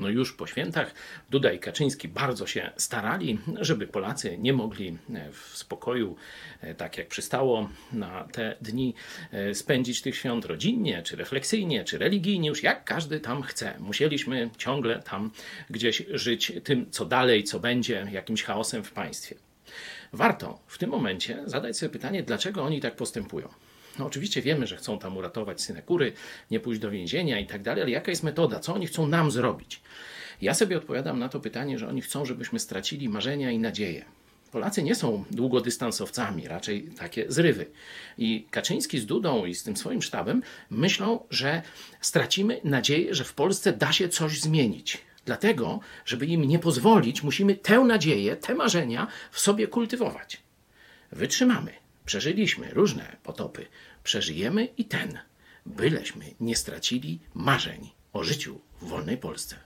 No już po świętach Duda i Kaczyński bardzo się starali, żeby Polacy nie mogli e, w spokoju, e, tak jak przystało na te dni, e, spędzić tych świąt rodzinnie, czy refleksyjnie, czy religijnie, już jak każdy tam chce. Musieliśmy ciągle tam gdzieś żyć tym, co dalej, co będzie, jakimś chaosem w państwie. Warto w tym momencie zadać sobie pytanie, dlaczego oni tak postępują. No oczywiście wiemy, że chcą tam uratować synekury, nie pójść do więzienia i tak dalej, ale jaka jest metoda? Co oni chcą nam zrobić? Ja sobie odpowiadam na to pytanie, że oni chcą, żebyśmy stracili marzenia i nadzieję. Polacy nie są długodystansowcami, raczej takie zrywy. I Kaczyński z Dudą i z tym swoim sztabem myślą, że stracimy nadzieję, że w Polsce da się coś zmienić. Dlatego, żeby im nie pozwolić, musimy tę nadzieję, te marzenia w sobie kultywować. Wytrzymamy. Przeżyliśmy różne potopy. Przeżyjemy i ten, byleśmy nie stracili marzeń o życiu w wolnej Polsce.